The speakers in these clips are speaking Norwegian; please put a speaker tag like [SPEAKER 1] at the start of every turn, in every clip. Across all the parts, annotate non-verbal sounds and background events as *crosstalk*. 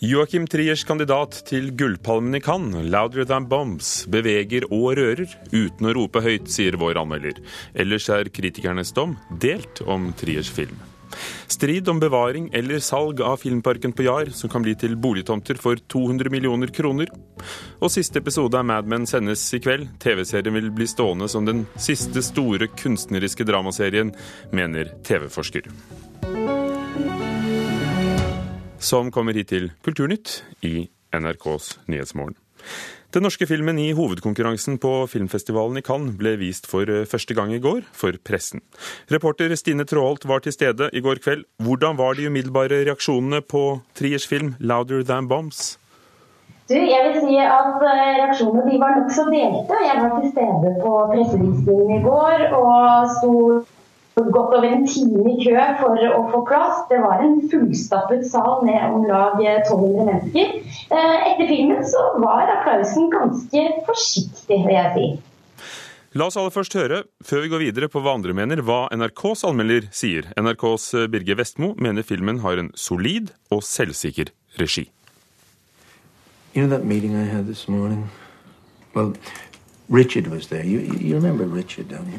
[SPEAKER 1] Joachim Triers kandidat til Gullpalmen i Cannes, 'Louder Than Bombs', beveger og rører uten å rope høyt, sier vår anmelder. Ellers er kritikernes dom delt om Triers film. Strid om bevaring eller salg av Filmparken på Jar, som kan bli til boligtomter for 200 millioner kroner. Og siste episode av Mad Men sendes i kveld. TV-serien vil bli stående som den siste store kunstneriske dramaserien, mener TV-forsker som kommer hit til Kulturnytt i NRKs Nyhetsmorgen. Den norske filmen i hovedkonkurransen på filmfestivalen i Cannes ble vist for eh, første gang i går for pressen. Reporter Stine Tråholt var til stede i går kveld. Hvordan var de umiddelbare reaksjonene på Triers film 'Louder Than Bombs'?
[SPEAKER 2] Du, jeg vil si at eh, Reaksjonene de var nokså delte. Jeg var til stede på pressevisningen i går og sto godt over en time i kø for å få plass. Det var en fullstappet sal med om lag 1200 mennesker. Eh, etter filmen så var applausen ganske forsiktig, vil jeg si.
[SPEAKER 1] La oss aller først høre, før vi går videre på hva andre mener, hva NRKs anmelder sier. NRKs eh, Birger Vestmo mener filmen har en solid og selvsikker regi.
[SPEAKER 3] You know that meeting I had this morning? Well, Richard was there. You, you remember Richard, don't you?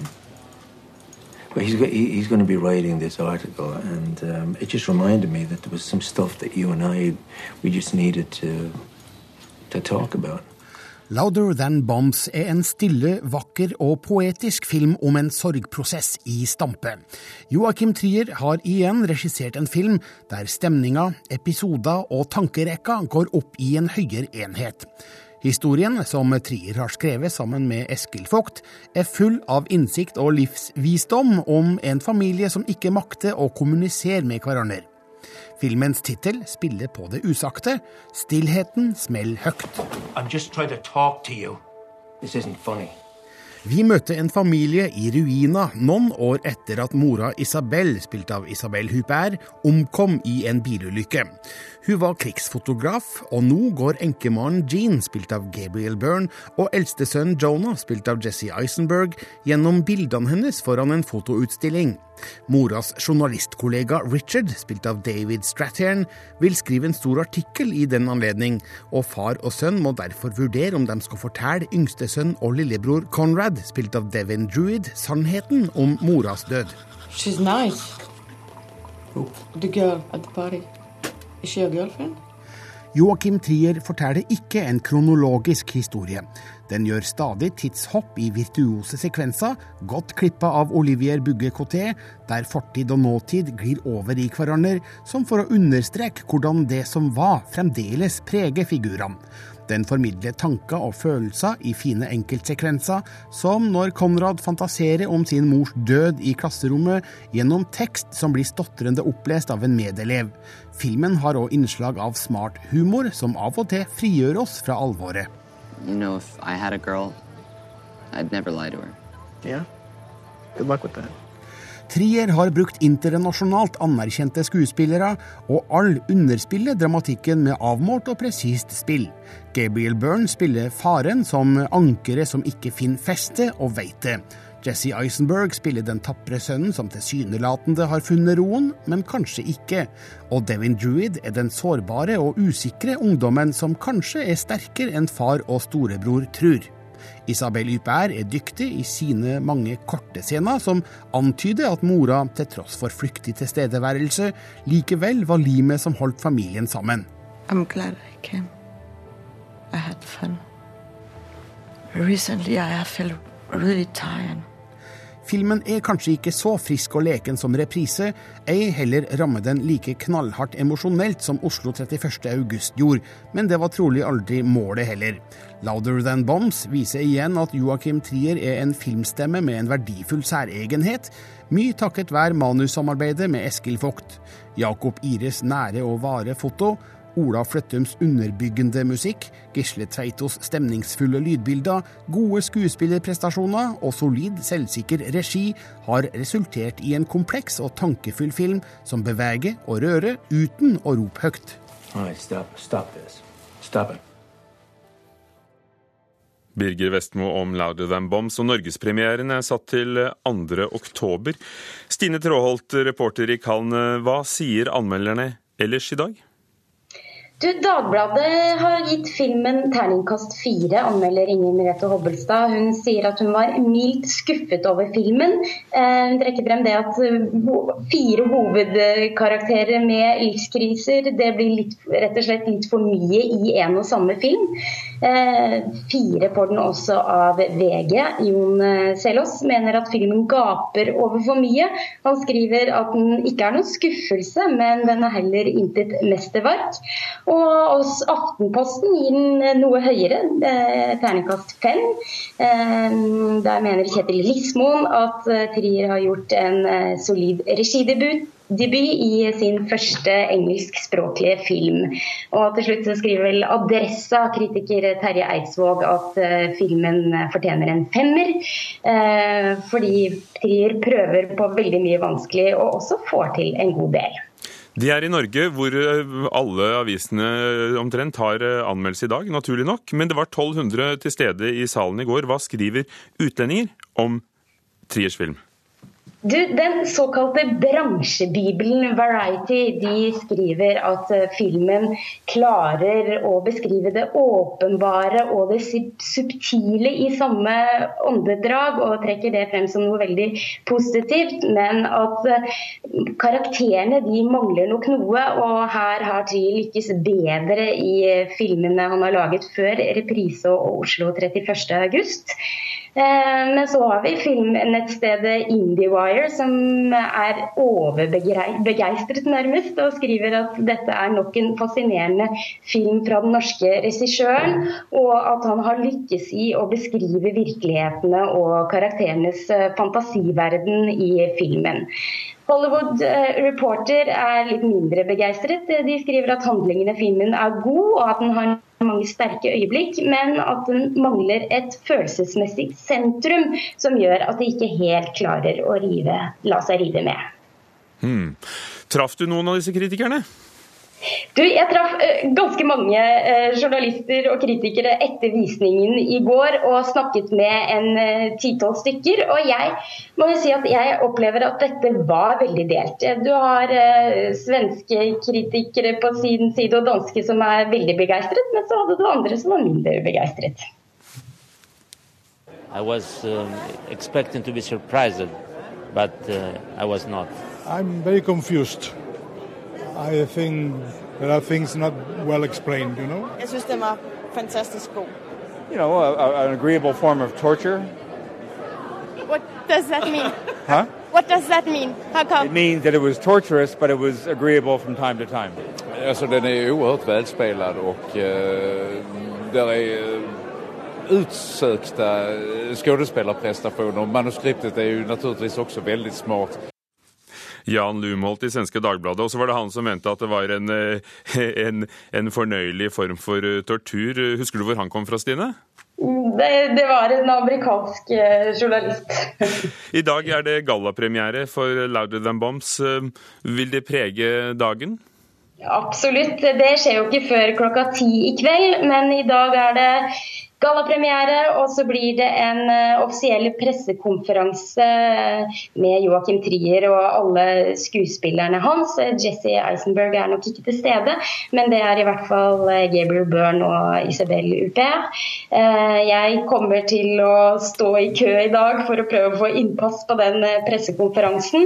[SPEAKER 3] Well, he's, he's going to be writing this article, and um, it just reminded me that there was some stuff that you and I, we just needed to, to talk about.
[SPEAKER 4] Louder Than Bombs er en stille, vakker og poetisk film om en sorgprosess i stampe. Joakim Trier har igjen regissert en film der stemninga, episoder og tankerekka går opp i en høyere enhet. Historien, som Trier har skrevet sammen med Eskil Vogt, er full av innsikt og livsvisdom om en familie som ikke makter å kommunisere med hverandre. Filmens tittel spiller på det usagte. Stillheten smell høyt. I'm just trying to talk to you. This isn't funny. Vi møtte en familie i ruina noen år etter at mora Isabel, spilt av Isabel Huppert, omkom i en bilulykke. Hun var krigsfotograf, og nå går enkemannen Jean, spilt av Gabriel Byrne, og eldstesønnen Jonah, spilt av Jesse Eisenberg, gjennom bildene hennes foran en fotoutstilling. Moras journalistkollega Richard, spilt av David Strathairn, vil skrive en stor artikkel i den anledning, og far og sønn må derfor vurdere om de skal fortelle yngstesønn og lillebror Conrad, spilt av Devin Druid, sannheten om moras død.
[SPEAKER 5] She's nice. The girl at the party. Is she a girlfriend?
[SPEAKER 4] Joakim Trier forteller ikke en kronologisk historie. Den gjør stadig tidshopp i virtuose sekvenser, godt klippa av Olivier Bugge Coté, der fortid og nåtid glir over i hverandre, som for å understreke hvordan det som var, fremdeles preger figurene. Den formidler tanker og følelser i fine enkeltsekvenser, som når Konrad fantaserer om sin mors død i klasserommet gjennom tekst som blir stotrende opplest av en medelev. Filmen har òg innslag av smart humor, som av og til frigjør oss fra alvoret.
[SPEAKER 6] You know, if I had a girl, I'd never lie to her.
[SPEAKER 3] Yeah. Good luck with that.
[SPEAKER 4] Trier har brukt internasjonalt anerkjente skuespillere, og all underspiller dramatikken med avmålt og presist spill. Gabriel Byrne spiller faren som ankeret som ikke finner feste, og veit det. Jesse Eisenberg spiller den tapre sønnen som tilsynelatende har funnet roen, men kanskje ikke. Og Devin Druid er den sårbare og usikre ungdommen som kanskje er sterkere enn far og storebror tror. Isabel Huppert er dyktig i sine mange korte scener, som antyder at mora, til tross for flyktig tilstedeværelse, likevel var limet som holdt familien sammen.
[SPEAKER 5] I'm glad I came. I had fun. Recently I felt really tired.
[SPEAKER 4] Filmen er kanskje ikke så frisk og leken som reprise, ei heller rammer den like knallhardt emosjonelt som Oslo 31. august gjorde, men det var trolig aldri målet heller. Louder Than Bombs viser igjen at Joachim Trier er en filmstemme med en verdifull særegenhet, mye takket være manussamarbeidet med Eskil Vogt. Jakob Ires nære og vare foto Ola Fløttums underbyggende musikk, Gisle Tveitos stemningsfulle lydbilder, gode skuespillerprestasjoner og solid, selvsikker regi har resultert i en kompleks og tankefull film som beveger og rører uten å rope høyt.
[SPEAKER 1] Birger Vestmo om 'Louder Than Bombs', og norgespremieren er satt til 2. oktober. Stine Tråholt, reporter i Cannes, hva sier anmelderne ellers i dag?
[SPEAKER 2] Du, Dagbladet har gitt filmen terningkast fire, anmelder Ingen Merete Hobbelstad. Hun sier at hun var mildt skuffet over filmen. Eh, hun trekker frem det at eh, fire hovedkarakterer med livskriser, det blir litt, rett og slett litt for mye i en og samme film. Eh, fire får den også av VG. Jon Selås mener at filmen gaper over for mye. Han skriver at den ikke er noen skuffelse, men den er heller intet mesterverk. Og oss Aftenposten gir den noe høyere, terningkast fem. Eh, der mener Kjetil Lismoen at eh, Trier har gjort en eh, solid regidebut debut i sin første engelskspråklige film. Og til slutt så skriver vel Adressa, kritiker Terje Eidsvåg, at filmen fortjener en femmer. fordi Trier prøver på veldig mye vanskelig, og også får til en god del.
[SPEAKER 1] De er i Norge, hvor eh, alle avisene omtrent har eh, anmeldelse i dag, naturlig nok. Men det var 1200 til stede i salen i går. Hva skriver utlendinger om Triers film?
[SPEAKER 2] Du, Den såkalte bransjebibelen Variety de skriver at eh, filmen klarer å beskrive det åpenbare og det subtile i samme åndedrag, og trekker det frem som noe veldig positivt. Men at eh, karakterene de mangler nok noe, og her har Tree lykkes bedre i filmene han har laget før 'Reprise' og 'Oslo 31.8'. Eh, men så har vi filmnettstedet IndieWire, som er overbegeistret nærmest, og skriver at dette er nok en fascinerende film fra den norske regissøren, og at han har lykkes i å beskrive virkelighetene og karakterenes eh, fantasiverden i filmen. Hollywood eh, Reporter er litt mindre begeistret. De skriver at handlingen i filmen er god, og at den har mange sterke øyeblikk, men at den mangler et følelsesmessig sentrum som gjør at de ikke helt klarer å rive, la seg rive med.
[SPEAKER 1] Hmm. Traff du noen av disse kritikerne?
[SPEAKER 2] Du, jeg traff uh, ganske mange uh, journalister og kritikere etter visningen i går og snakket med en uh, titall stykker. Og jeg må jo si at jeg opplever at dette var veldig delt. Du har svenske kritikere på sin side og danske som er veldig begeistret, men så hadde du andre som var mindre begeistret.
[SPEAKER 7] I was um, expecting to be surprised, but uh, I was not.
[SPEAKER 8] I'm very confused. I think there are things not well explained, you know?
[SPEAKER 9] Jeg synes, den var fantastisk god.
[SPEAKER 10] You know, a, a, an agreeable form of torture.
[SPEAKER 9] What does that mean? *laughs*
[SPEAKER 10] huh?
[SPEAKER 9] What does that mean? How come?
[SPEAKER 10] It means that it was torturous, but it was agreeable from time to time.
[SPEAKER 11] Alltså, den är oerhört välspelad och uh, där är uh, utsökta skådespelarprestationer. Manuskriptet är ju naturligtvis också väldigt smart.
[SPEAKER 1] Jan Lumholt i svenske Dagbladet. Og så var det han som mente at det var en, eh, en, en fornøyelig form for eh, tortur. Husker du hvor han kom fra, Stine?
[SPEAKER 2] Det, det, var en amerikansk eh, journalist. *laughs*
[SPEAKER 1] I dag er det gallapremiere for Louder Than Bombs. Vil det prege dagen?
[SPEAKER 2] Absolutt. Det skjer jo ikke før klokka ti i kveld, men i dag er det gallapremiere, og så blir det en uh, offisiell pressekonferanse med Joachim Trier og alle skuespillerne hans. Jesse Eisenberg er nok ikke til stede, men det er i hvert fall eh, Gabriel Byrne og Isabel Huppert. Jeg kommer til å stå i kø i dag for å prøve å få innpass på den pressekonferansen.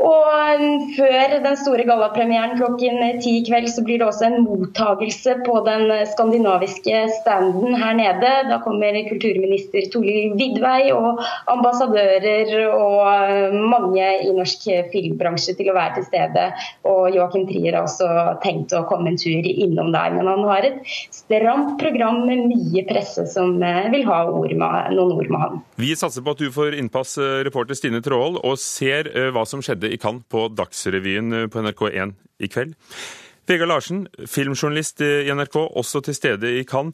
[SPEAKER 2] Og før den store gallapremieren klokken ti i kveld, så blir det også en mottagelse på den skandinaviske standen her nede stede. Da kommer kulturminister Toril Vidvei og ambassadører og eh, mange i norsk filmbransje til å være til stede. Og Joakim Trier har også tenkt å komme en tur innom der. Men han har et stramt program med mye presse som eh, vil ha ord med, noen ord med han.
[SPEAKER 1] Vi satser på at du får innpass, eh, reporter Stine Tråhold, og ser hva som skjedde i Cannes på Dagsrevyen på NRK1 i kveld. Vegard Larsen, filmjournalist i NRK, også til stede i Cannes.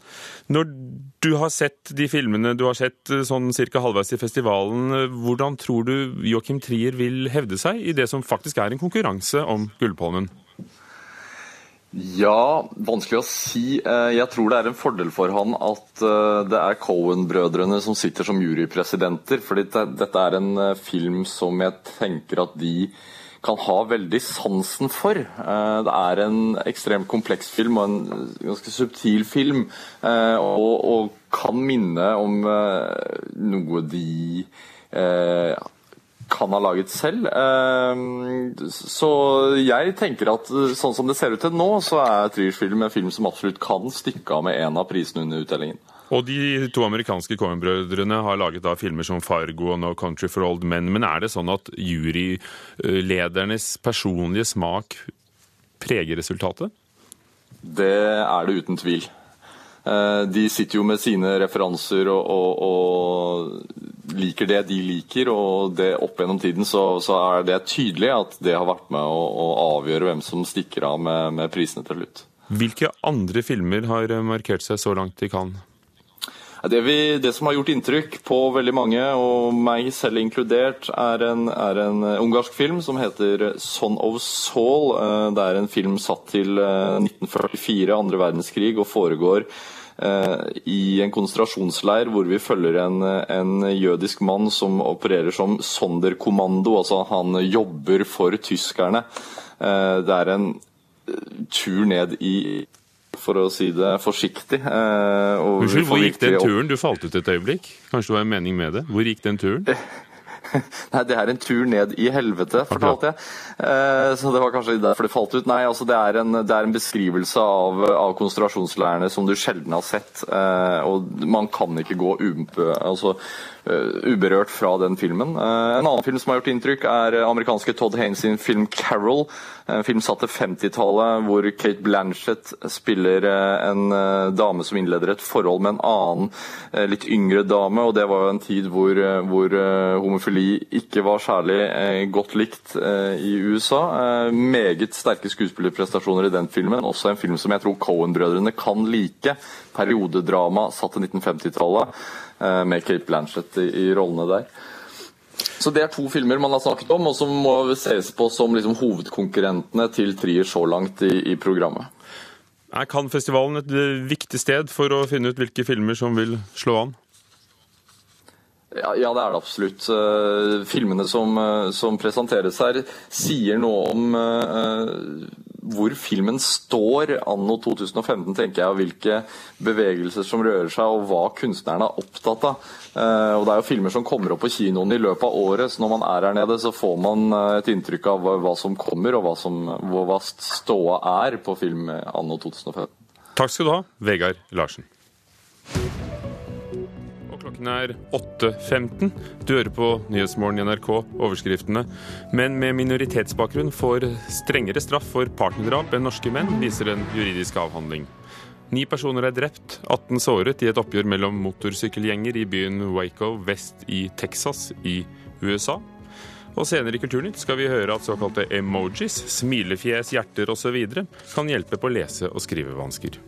[SPEAKER 1] Når du har sett de filmene du har sett eh, sånn cirka halvveis i festivalen, eh, hvordan tror du Joachim Trier vil hevde seg i det som faktisk er en konkurranse om Gullpalmen?
[SPEAKER 12] Ja, vanskelig å si. Eh, jeg tror det er en fordel for han at det er Cohen-brødrene som sitter som jurypresidenter. fordi dette er en film som jeg tenker at de kan ha veldig sansen for. Eh, det er en ekstremt kompleks film og en ganske subtil film, eh, og, og kan minne om eh, noe de kan ha laget selv. Så jeg tenker at sånn som det ser ut til nå, så er Triers film en film som absolutt kan stikke av med en av prisene under utdelingen.
[SPEAKER 1] Og de to amerikanske Cohen-brødrene har laget da filmer som Fargo og No Country for Old Men. Men er det sånn at juryledernes personlige smak preger resultatet?
[SPEAKER 12] Det er det uten tvil. Eh, de sitter jo med sine referanser og, og, og liker det de liker, og det opp gjennom tiden så, så, er det tydelig at det har vært med å, å avgjøre hvem som stikker av med, med prisene til slutt.
[SPEAKER 1] Hvilke andre filmer har markert seg så langt de kan?
[SPEAKER 12] Det, vi, det, som har gjort inntrykk på veldig mange, og meg selv inkludert, er en, er en eh, ungarsk film som heter 'Son of Saul'. Eh, det er en film satt til 1944, eh, andre verdenskrig, og foregår i en konsentrasjonsleir hvor vi følger en, en jødisk mann som opererer som sonderkommando, altså han jobber for tyskerne. Det er en tur ned i for å si det forsiktig.
[SPEAKER 1] Eh, Unnskyld, hvor gikk den turen? Du falt ut et øyeblikk. Kanskje det var en mening med det? Hvor gikk den turen? *laughs* *laughs*
[SPEAKER 12] Nei, det er en tur ned i helvete, fortalte jeg. Eh, så det var kanskje derfor det falt ut. Nei, altså det er en, det er en beskrivelse av, av konsentrasjonsleirene som du sjelden har sett. Eh, og man kan ikke gå umpe, altså, uh, uberørt fra den filmen. En annen film som har gjort inntrykk, er amerikanske Todd Haynes sin film 'Carol'. En film satt til 50-tallet, hvor Kate Blanchett spiller en dame som innleder et forhold med en annen, litt yngre dame. og Det var jo en tid hvor, hvor homofili ikke var særlig godt likt i USA. Meget sterke skuespillerprestasjoner i den filmen. Også en film som jeg tror Cohen-brødrene kan like. Periodedrama satt til 1950-tallet. Eh, med Kate Blanchett i, rollene der. Så Det er to filmer man har snakket om, og som må ses på som liksom hovedkonkurrentene til Trier så langt i, i programmet.
[SPEAKER 1] Er Cannes-festivalen et eh, viktig sted for å finne ut hvilke filmer som vil slå an?
[SPEAKER 12] Ja, ja, det er det absolutt. Uh, filmene som, uh, som, presenteres her, sier noe om uh, hvor filmen står anno 2015, tenker jeg, og hvilke bevegelser som rører seg, og hva kunstnerne er opptatt av. og Det er jo filmer som kommer opp på kinoen i løpet av året, så når man er her nede, så får man et inntrykk av hva som kommer, og hva, som, hva ståa er på film anno 2015.
[SPEAKER 1] Takk skal du ha, Vegard Larsen. Klokken er 8.15. Du hører på Nyhetsmorgen i NRK, overskriftene. Menn med minoritetsbakgrunn får strengere straff for partnerdrap enn norske menn, viser en juridisk avhandling. Ni personer er drept, 18 såret i et oppgjør mellom motorsykkelgjenger i byen Waco vest i Texas i USA. Og senere i Kulturnytt skal vi høre at såkalte emojis, smilefjes, hjerter osv. kan hjelpe på lese- og skrivevansker.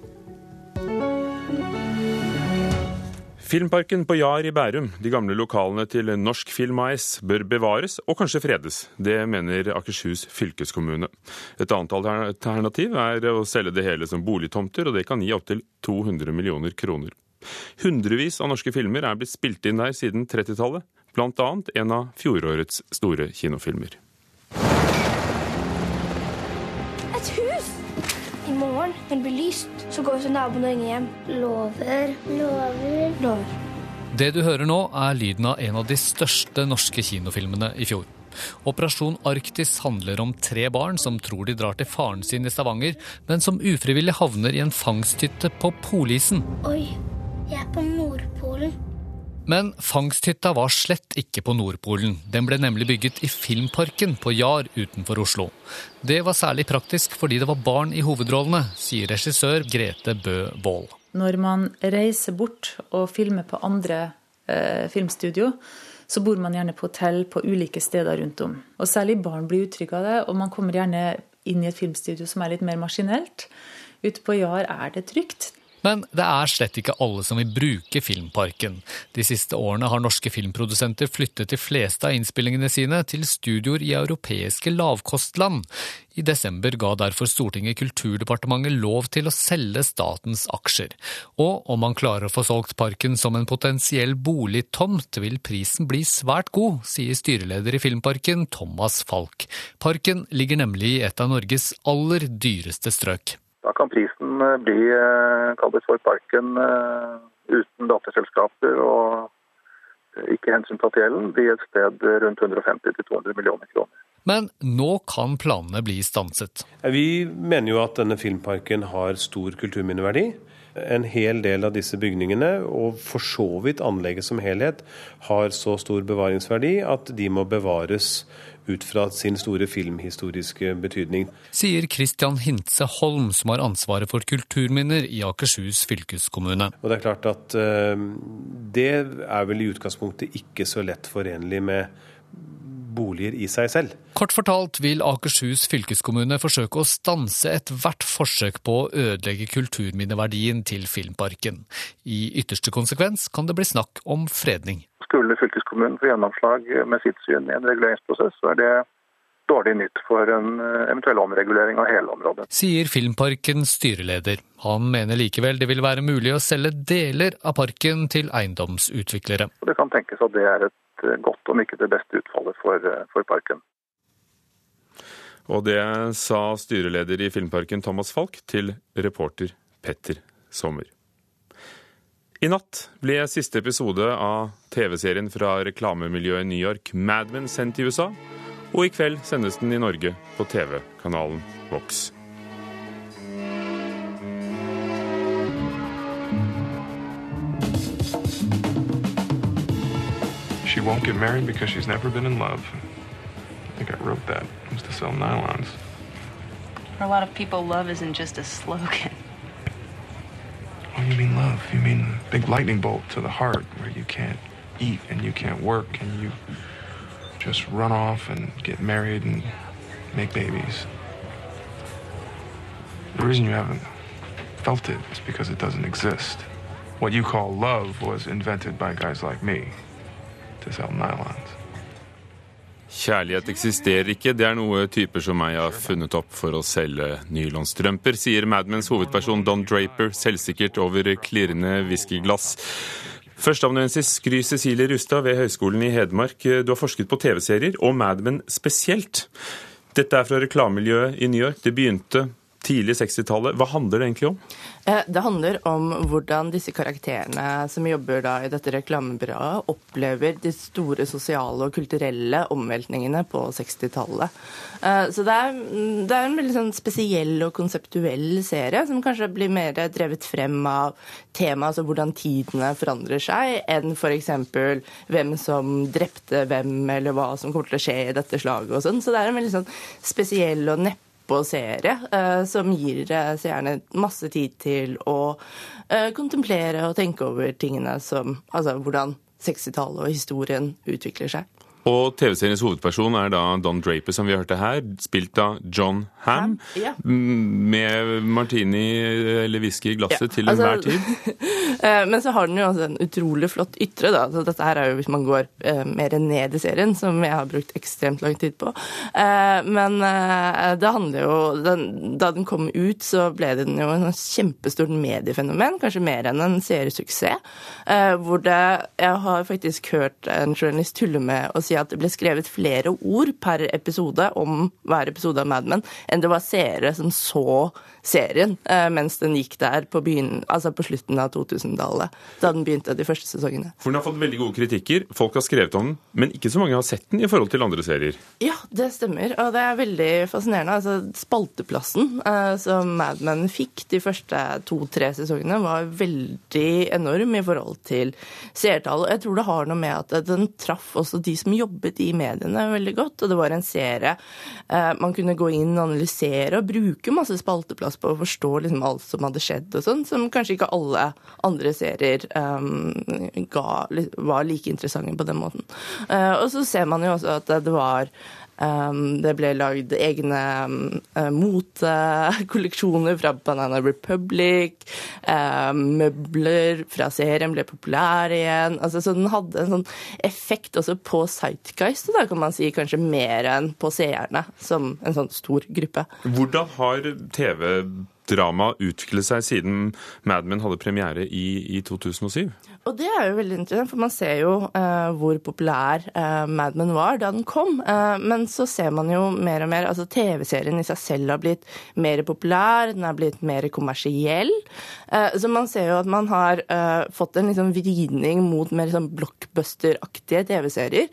[SPEAKER 1] Filmparken på Jar i Bærum, de gamle lokalene til Norsk Film AS, bør bevares og kanskje fredes. Det mener Akershus fylkeskommune. Et annet alternativ er å selge det hele som boligtomter, og det kan gi opptil 200 millioner kroner. Hundrevis av norske filmer er blitt spilt inn der siden 30-tallet, bl.a. en av fjorårets store kinofilmer.
[SPEAKER 13] Morgen, når det blir lyst så går vi til naboen og ringer hjem. Lover. Lover. Lover.
[SPEAKER 14] Det du hører nå, er lyden av en av de største norske kinofilmene i fjor. Operasjon Arktis handler om tre barn som tror de drar til faren sin i Stavanger, men som ufrivillig havner i en fangsthytte på polisen.
[SPEAKER 13] Oi, jeg er på Nordpolen.
[SPEAKER 14] Men fangsthytta var slett ikke på Nordpolen. Den ble nemlig bygget i Filmparken på Jar utenfor Oslo. Det var særlig praktisk fordi det var barn i hovedrollene, sier regissør Grete Bø Wold.
[SPEAKER 15] Når man reiser bort og filmer på andre eh, filmstudio, så bor man gjerne på hotell på ulike steder rundt om. Og særlig barn blir utrygge av det, og man kommer gjerne inn i et filmstudio som er litt mer maskinelt. Ute på Jar er det trygt.
[SPEAKER 14] Men det er slett ikke alle som vil bruke Filmparken. De siste årene har norske filmprodusenter flyttet de fleste av innspillingene sine til studioer i europeiske lavkostland. I desember ga derfor Stortinget Kulturdepartementet lov til å selge statens aksjer. Og om man klarer å få solgt parken som en potensiell boligtomt, vil prisen bli svært god, sier styreleder i Filmparken, Thomas Falk. Parken ligger nemlig i et av Norges aller dyreste strøk.
[SPEAKER 16] Da kan prisen eh, bli, eh, for parken, eh, uten datterselskaper og ikke hensyntatt gjelden, bli et sted rundt 150-200 millioner kroner.
[SPEAKER 14] Men nå kan planene bli stanset.
[SPEAKER 17] Vi mener jo at denne filmparken har stor kulturminneverdi. En hel del av disse bygningene, og for så vidt anlegget som helhet, har så stor bevaringsverdi at de må bevares ut fra sin store filmhistoriske betydning.
[SPEAKER 14] Sier Christian Hintze Holm, som har ansvaret for kulturminner i Akershus fylkeskommune.
[SPEAKER 17] Og Det er klart at uh, det er vel i utgangspunktet ikke så lett forenlig med boliger i seg selv.
[SPEAKER 14] Kort fortalt vil Akershus fylkeskommune forsøke å stanse ethvert forsøk på å ødelegge kulturminneverdien til Filmparken. I ytterste konsekvens kan det bli snakk om fredning.
[SPEAKER 16] Skulle fylkeskommunen få gjennomslag med sitt syn i en reguleringsprosess, så er det dårlig nytt for en eh, eventuell omregulering av hele området.
[SPEAKER 14] Sier Filmparkens styreleder. Han mener likevel det vil være mulig å selge deler av parken til eiendomsutviklere.
[SPEAKER 16] Det kan tenkes at det er et Eh, godt, om ikke det beste utfallet for, eh, for parken.
[SPEAKER 1] Og det sa styreleder i Filmparken Thomas Falk til reporter Petter Sommer. I natt ble siste episode av TV-serien fra reklamemiljøet i New York, Mad Men, sendt i USA. Og i kveld sendes den i Norge på TV-kanalen Vox.
[SPEAKER 18] She won't get married because she's never been in love. I think I wrote that. It was to sell nylons.
[SPEAKER 19] For a lot of people, love isn't just a slogan.
[SPEAKER 18] You mean love? You mean a big lightning bolt to the heart where you can't eat and you can't work and you just run off and get married and make babies. The reason you haven't felt it is because it doesn't exist. What you call love was invented by guys like me.
[SPEAKER 1] Kjærlighet eksisterer ikke, det er noe typer som meg har funnet opp for å selge nylonstrømper, sier Madmans hovedperson Don Draper selvsikkert over klirrende whiskyglass. Førsteamanuensis Gry Cecilie Rustad ved Høgskolen i Hedmark, du har forsket på TV-serier, og Mad Men spesielt. Dette er fra reklamemiljøet i New York. Det begynte tidlig 60-tallet. Hva handler det egentlig om?
[SPEAKER 19] Eh, det handler om hvordan disse karakterene som jobber da i dette reklamebyrået, opplever de store sosiale og kulturelle omveltningene på 60-tallet. Eh, så det er, det er, en veldig sånn spesiell og konseptuell serie, som kanskje blir mer drevet frem av temaet, altså hvordan tidene forandrer seg, enn f.eks. hvem som drepte hvem, eller hva som kommer til å skje i dette slaget og sånn. Så det er en veldig sånn spesiell og neppe serie seere, som gir eh, seerne masse tid til å eh, kontemplere og tenke over tingene som Altså hvordan 60-tallet og historien utvikler seg.
[SPEAKER 1] Og TV-seriens hovedperson er da Don Draper, som vi hørte her, spilt av John Ham. Ja. Med martini eller whisky i glasset ja, til enhver altså, tid. *laughs*
[SPEAKER 19] Eh, men så har den jo altså en utrolig flott ytre, da. Så dette her er jo hvis man går uh, mer ned i serien, som jeg har brukt ekstremt lang tid på. Uh, men uh, det handler jo den, Da den kom ut, så ble den jo en kjempestort mediefenomen, kanskje mer enn en seriesuksess. hvor det Jeg har faktisk hørt en journalist tulle med å si at det ble skrevet flere ord per episode om hver episode av Mad Men enn det var seere som så serien eh, mens den gikk der på, begyn, altså på slutten av 2000-tallet. Da den begynte de første sesongene.
[SPEAKER 1] For Den har fått veldig gode kritikker, folk har skrevet om den, men ikke så mange har sett den i forhold til andre serier?
[SPEAKER 19] Ja, det stemmer, og det er veldig fascinerende. Altså, Spalteplassen eh, som Mad Men fikk de første to-tre sesongene, var veldig enorm i forhold til seertall. Jeg tror det har noe med at den traff også de som jobbet i mediene veldig godt. Og det var en serie eh, man kunne gå inn og analysere og bruke masse spalteplass på å forstå liksom alt som hadde skjedd og sånn, som kanskje ikke alle andre serier um, ga, var like interessante på den måten. Uh, og så ser man jo også at det var det ble lagd egne um, motekolleksjoner fra Banana Republic. Um, møbler fra serien ble populære igjen. Altså, så den hadde en sånn effekt også på Sightguist, kan man si kanskje mer enn på seerne, som en sånn stor gruppe.
[SPEAKER 1] Hvordan har TV-drama utviklet seg siden Mad Men hadde premiere i, i 2007?
[SPEAKER 19] Og det er jo veldig interessant, for man ser jo eh, hvor populær eh, Mad Men var da den kom. Eh, men så ser man jo mer og mer Altså TV-serien i seg selv har blitt mer populær, den er blitt mer kommersiell. så man ser jo at man har fått en liksom vridning mot mer sånn blockbuster-aktige TV-serier,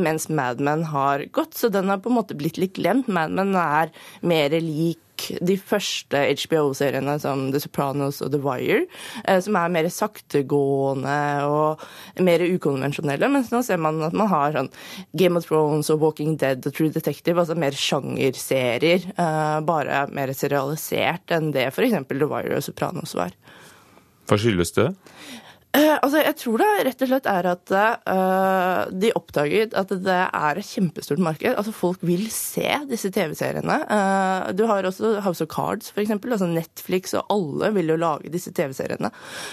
[SPEAKER 19] mens Mad Men har gått. Så den har på en måte blitt litt glemt. Mad Men er mer lik de første HBO-seriene som The Sopranos og The Wire, som er mer saktegående og mer ukonvensjonelle. Mens nå ser man at man har sånn Game of Thrones og Walking Dead og True Detective, altså mer sjangerserier. Bare mer serialisert enn det f.eks. The Wire og Sopranos var.
[SPEAKER 1] Hva skyldes det?
[SPEAKER 19] Uh, altså, jeg tror det rett og slett er at uh, de oppdaget at det er et kjempestort marked. Altså, Folk vil se disse TV-seriene. Uh, du har også House of Cards, f.eks. Altså Netflix og alle vil jo lage disse TV-seriene.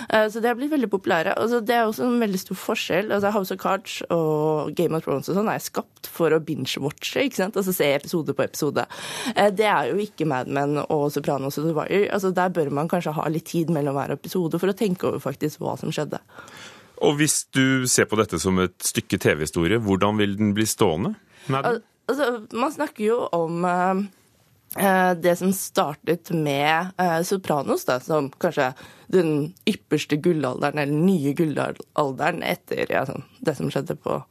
[SPEAKER 19] så det har blitt veldig populære. Altså, det er også en veldig stor forskjell. Altså, House of Cards og Game of Thrones og sånn er skapt for å binge-watche, ikke sant? Altså se episode på episode. det er jo ikke Mad Men og Sopranos og The Wire. Altså, der bør man kanskje ha litt tid mellom hver episode for å tenke over faktisk hva som skjedde skjedde.
[SPEAKER 1] Og hvis du ser på dette som et stykke TV-historie, hvordan vil den bli stående?
[SPEAKER 19] Al altså, man snakker jo om uh, det som startet med uh, Sopranos, da, som kanskje den ypperste gullalderen, eller nye gullalderen etter ja, sånn, det som skjedde på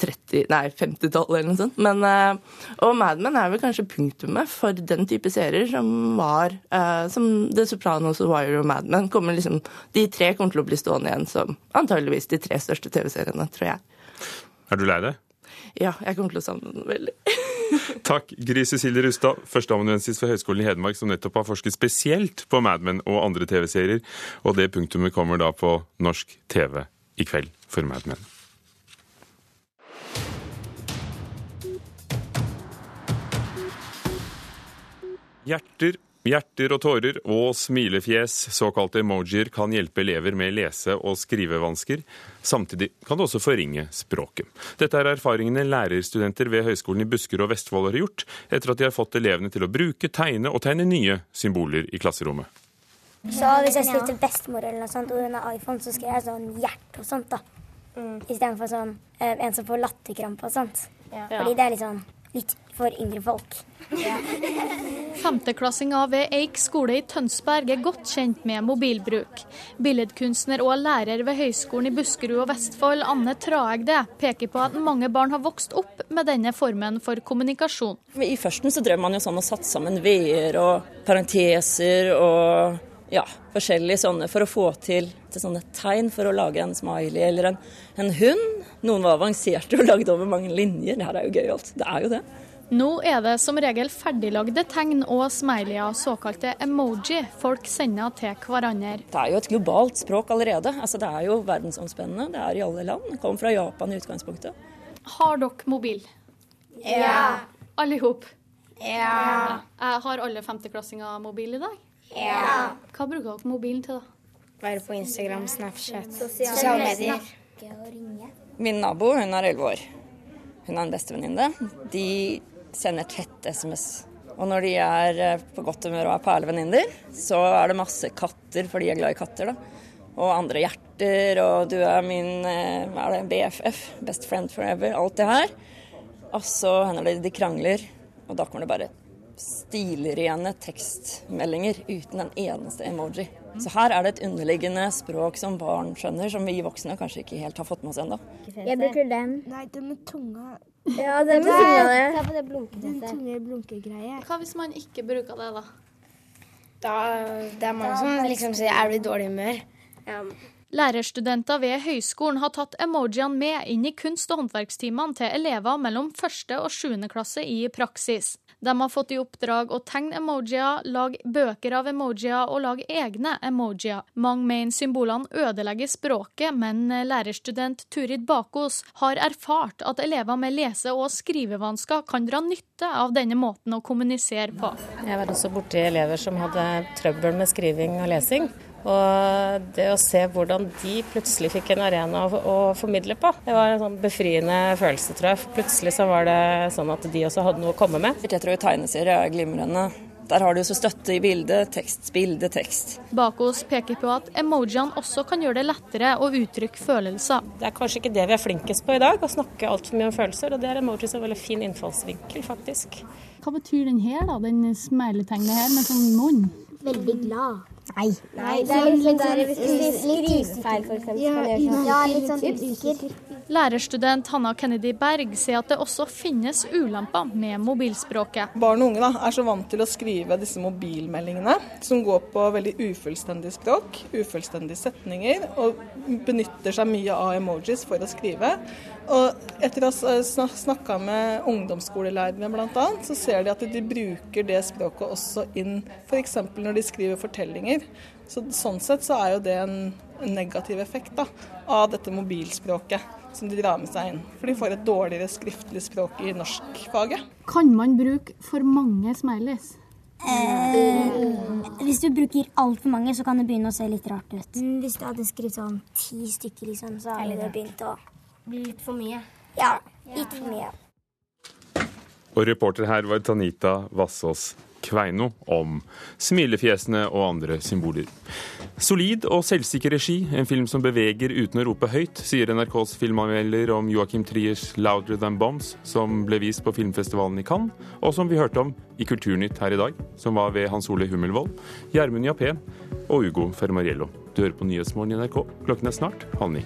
[SPEAKER 19] 30, nei, 50-tallet eller noe sånt. Men, uh, og Mad Men er vel kanskje punktumet for den type serier som var uh, som The Sopranos Wire og Mad Men. Kommer liksom, de tre kommer til å bli stående igjen som antageligvis de tre største TV-seriene, tror jeg.
[SPEAKER 1] Er du lei deg?
[SPEAKER 19] Ja, jeg kommer til å savne den veldig. *laughs* *laughs*
[SPEAKER 1] Takk, Gry Cecilie Rustad, førsteamanuensis ved Høgskolen i Hedmark, som nettopp har forsket spesielt på Mad Men og andre TV-serier. Og det punktumet kommer da på norsk TV i kveld for Mad Men. Hjerter, hjerter og tårer og smilefjes, såkalte emojier, kan hjelpe elever med lese- og skrivevansker. Samtidig kan det også forringe språket. Dette er erfaringene lærerstudenter ved Høgskolen i Buskerud og Vestfold har gjort, etter at de har fått elevene til å bruke, tegne og tegne nye symboler i klasserommet.
[SPEAKER 13] Så hvis jeg skriver til bestemor eller noe sånt, og hun har iPhone, så skriver jeg sånn hjerte og sånt, da. Mm. Istedenfor sånn eh, en som får latterkrampe og sånt. Ja. Fordi det er litt sånn litt for yngre folk.
[SPEAKER 20] Femteklassinga ved Eik skole i Tønsberg er godt kjent med mobilbruk. Billedkunstner og lærer ved Høgskolen i Buskerud og Vestfold, Anne Traegde, peker på at mange barn har vokst opp med denne formen for kommunikasjon.
[SPEAKER 21] I førsten så drev man jo sånn og satte sammen v-er og parenteser og ja, forskjellige sånne for å få til, til, sånne tegn for å lage en smiley eller en, en hund. Noen var avanserte og lagde over mange linjer. Det her er jo gøyalt. Det er jo det.
[SPEAKER 20] Nå er det som regel ferdiglagde tegn og smileyer, såkalte emoji, folk sender til hverandre.
[SPEAKER 21] Det er jo et globalt språk allerede. Altså, det er jo verdensomspennende. Det er i alle land. Det kom fra Japan i utgangspunktet.
[SPEAKER 20] Har dere mobil?
[SPEAKER 13] Ja.
[SPEAKER 20] Alle i hop?
[SPEAKER 13] Ja.
[SPEAKER 20] Har alle femteklassinger mobil i dag?
[SPEAKER 13] Ja.
[SPEAKER 20] Hva bruker dere mobilen til, da?
[SPEAKER 22] Være på Instagram, Snapchat,
[SPEAKER 13] sosiale medier.
[SPEAKER 21] Min nabo hun er 11 år. Hun har en bestevenninne. De sender tett SMS. Og når de er eh, på godt humør og er perlevenninner, så er det masse katter, for de er glad i katter. da. Og andre hjerter, og du er min eh, er det, BFF, best friend forever, alt det her. Og så hender det de krangler, og da kommer det bare stilrene tekstmeldinger uten en eneste emoji. Så her er det et underliggende språk som barn skjønner, som vi voksne kanskje ikke helt har fått med oss ennå.
[SPEAKER 13] Jeg bruker den.
[SPEAKER 22] Nei, den med tunga.
[SPEAKER 13] Ja, den med tunga.
[SPEAKER 22] Ta på det Den tunge blunkegreie.
[SPEAKER 20] Hva hvis man ikke bruker det, da?
[SPEAKER 22] Da det er mange som liksom sier 'er du i dårlig humør'?
[SPEAKER 13] Ja.
[SPEAKER 20] Lærerstudenter ved høyskolen har tatt emojiene med inn i kunst- og håndverkstimene til elever mellom første og sjuende klasse i praksis. De har fått i oppdrag å tegne emojier, lage bøker av emojier og lage egne emojier. Mange mener symbolene ødelegger språket, men lærerstudent Turid Bakos har erfart at elever med lese- og skrivevansker kan dra nytte av denne måten å kommunisere på.
[SPEAKER 23] Jeg var også borti elever som hadde trøbbel med skriving og lesing. Og det å se hvordan de plutselig fikk en arena å, å, formidle på, det var en sånn befriende følelse, tror jeg. Plutselig så var det sånn at de også hadde noe å komme med.
[SPEAKER 21] Jeg tror tegneserier er glimrende. Der har du så støtte i bilde, tekst, bilde, tekst.
[SPEAKER 20] Bakos peker på at emojiene også kan gjøre det lettere å uttrykke følelser.
[SPEAKER 23] Det er kanskje ikke det vi er flinkest på i dag, å snakke altfor mye om følelser. Og det er emojis en veldig fin innfallsvinkel, faktisk.
[SPEAKER 24] Hva betyr den her, da? Den smiletegnet her med sånn munn?
[SPEAKER 22] Veldig glad.
[SPEAKER 13] Nei.
[SPEAKER 22] Nei, det er litt sånn der hvis du skriver feil, for eksempel. Ja,
[SPEAKER 13] Ja, litt sånn usikker.
[SPEAKER 20] Lærerstudent Hanna Kennedy Berg sier at det også finnes ulemper med mobilspråket.
[SPEAKER 25] Barn og unge da, er så vant til å skrive disse mobilmeldingene, som går på veldig ufullstendig språk, ufullstendige setninger, og benytter seg mye av emojis for å skrive. Og etter å ha snakka med ungdomsskolelærere bl.a., så ser de at de bruker det språket også inn f.eks. når de skriver fortellinger. Så, sånn sett så er jo det en, en negativ effekt da, av dette mobilspråket som de drar med seg inn. For de får et dårligere skriftlig språk i norskfaget.
[SPEAKER 24] Kan man bruke for mange smileys?
[SPEAKER 13] Eh, hvis du bruker altfor mange, så kan det begynne å se litt rart ut. Hvis du hadde skrevet sånn ti stykker, liksom, så hadde det begynt å
[SPEAKER 22] Blir litt for mye.
[SPEAKER 13] Ja, litt for mye.
[SPEAKER 1] Og reporter her var Tanita Vassås Kveino om smilefjesene og andre symboler. Solid og selvsikker regi, en film som beveger uten å rope høyt, sier NRKs filmanmelder om Joachim Triers 'Louder Than Bombs', som ble vist på filmfestivalen i Cannes, og som vi hørte om i Kulturnytt her i dag, som var ved Hans Ole Hummelvold, Gjermund Jappé og Ugo Fermariello. Du hører på Nyhetsmorgen i NRK. Klokken er snart halv ni.